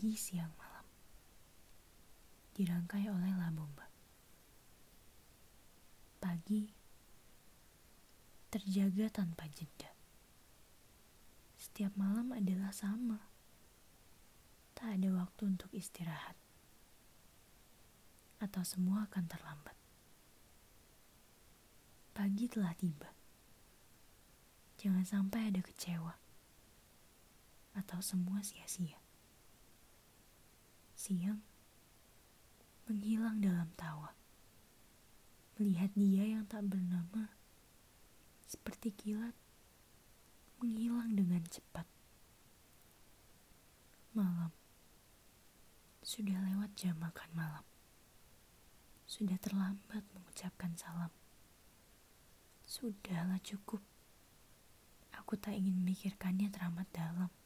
Pagi, siang, malam. Dirangkai oleh La Bomba. Pagi terjaga tanpa jeda. Setiap malam adalah sama. Tak ada waktu untuk istirahat. Atau semua akan terlambat. Pagi telah tiba. Jangan sampai ada kecewa. Atau semua sia-sia siang menghilang dalam tawa. Melihat dia yang tak bernama seperti kilat menghilang dengan cepat. Malam sudah lewat jam makan malam. Sudah terlambat mengucapkan salam. Sudahlah cukup. Aku tak ingin memikirkannya teramat dalam.